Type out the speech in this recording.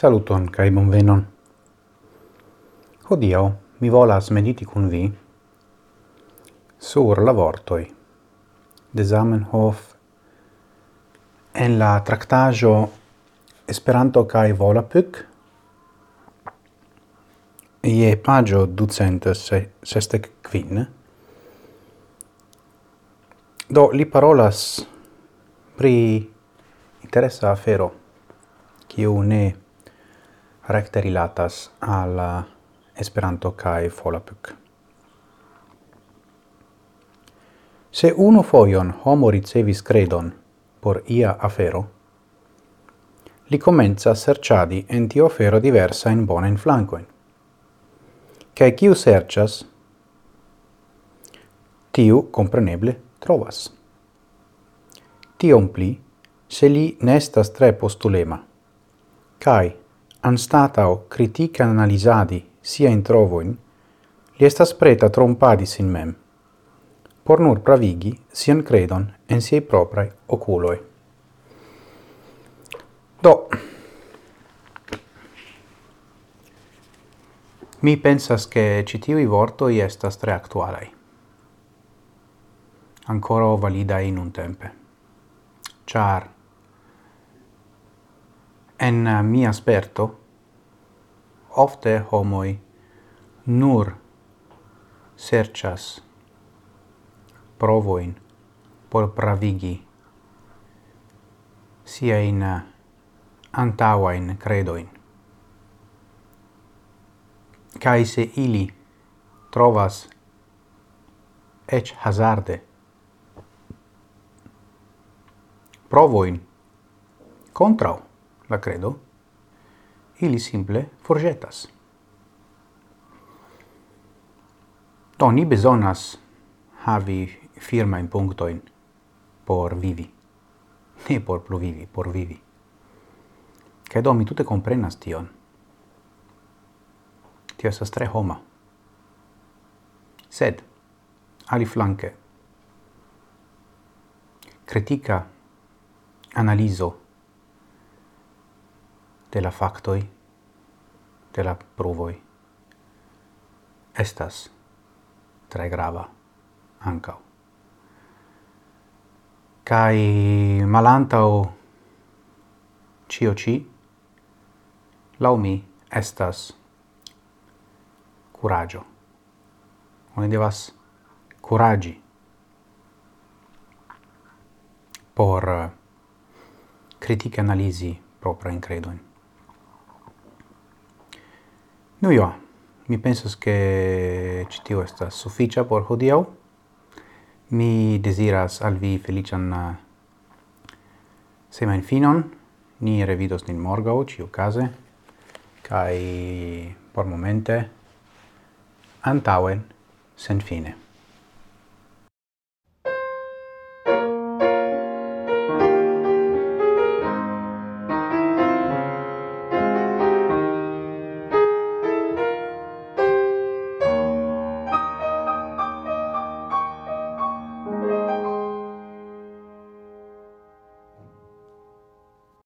Saluton kai bonvenon. Hodiaŭ mi volas mediti kun vi sur la vortoj de Zamenhof en la traktaĵo Esperanto kaj Volapük je paĝo 265. Do li parolas pri interesa afero kiu ne recte rilatas al uh, Esperanto kai Folapük. Se uno foion homo ricevis credon por ia afero, li comenza serciadi en tio fero diversa in bona in flancoin. Cae ciu sercias, tiu compreneble trovas. Tion pli, se li nestas tre postulema, cae anstatau critican analisadi sia in trovoin, li estas preta trompadi sin mem, por nur pravigi sian credon en siei proprae oculoi. Do, mi pensas che citivi vortoi estas tre actualai, ancora validai in un tempe, char En eh, mia sperto ofte homoi nur serchas provoin por pravigi sia in eh, antaua in credoin. kai se ili trovas ec hazarde provoin contrao la credo, ili simple forgetas. Do ni besonas havi firmain punctoin por vivi. Ne por pluvivi, por vivi. Kaj do mi tutte comprenas tion. Tio esas tre homa. Sed, ali flanque, critica analizo de la factoi, de la pruvoi, estas tre grava ancau. Cai malantau cio ci, lau mi, estas curagio. Oni devas curagi por critica analisi propria incredoin. Nu io, mi pensas che citio sta sufficia por hodiau. Mi desiras al vi felician uh, semain finon. Ni revidos nin morgau, ciu case. kai por momente, antauen, sen fine.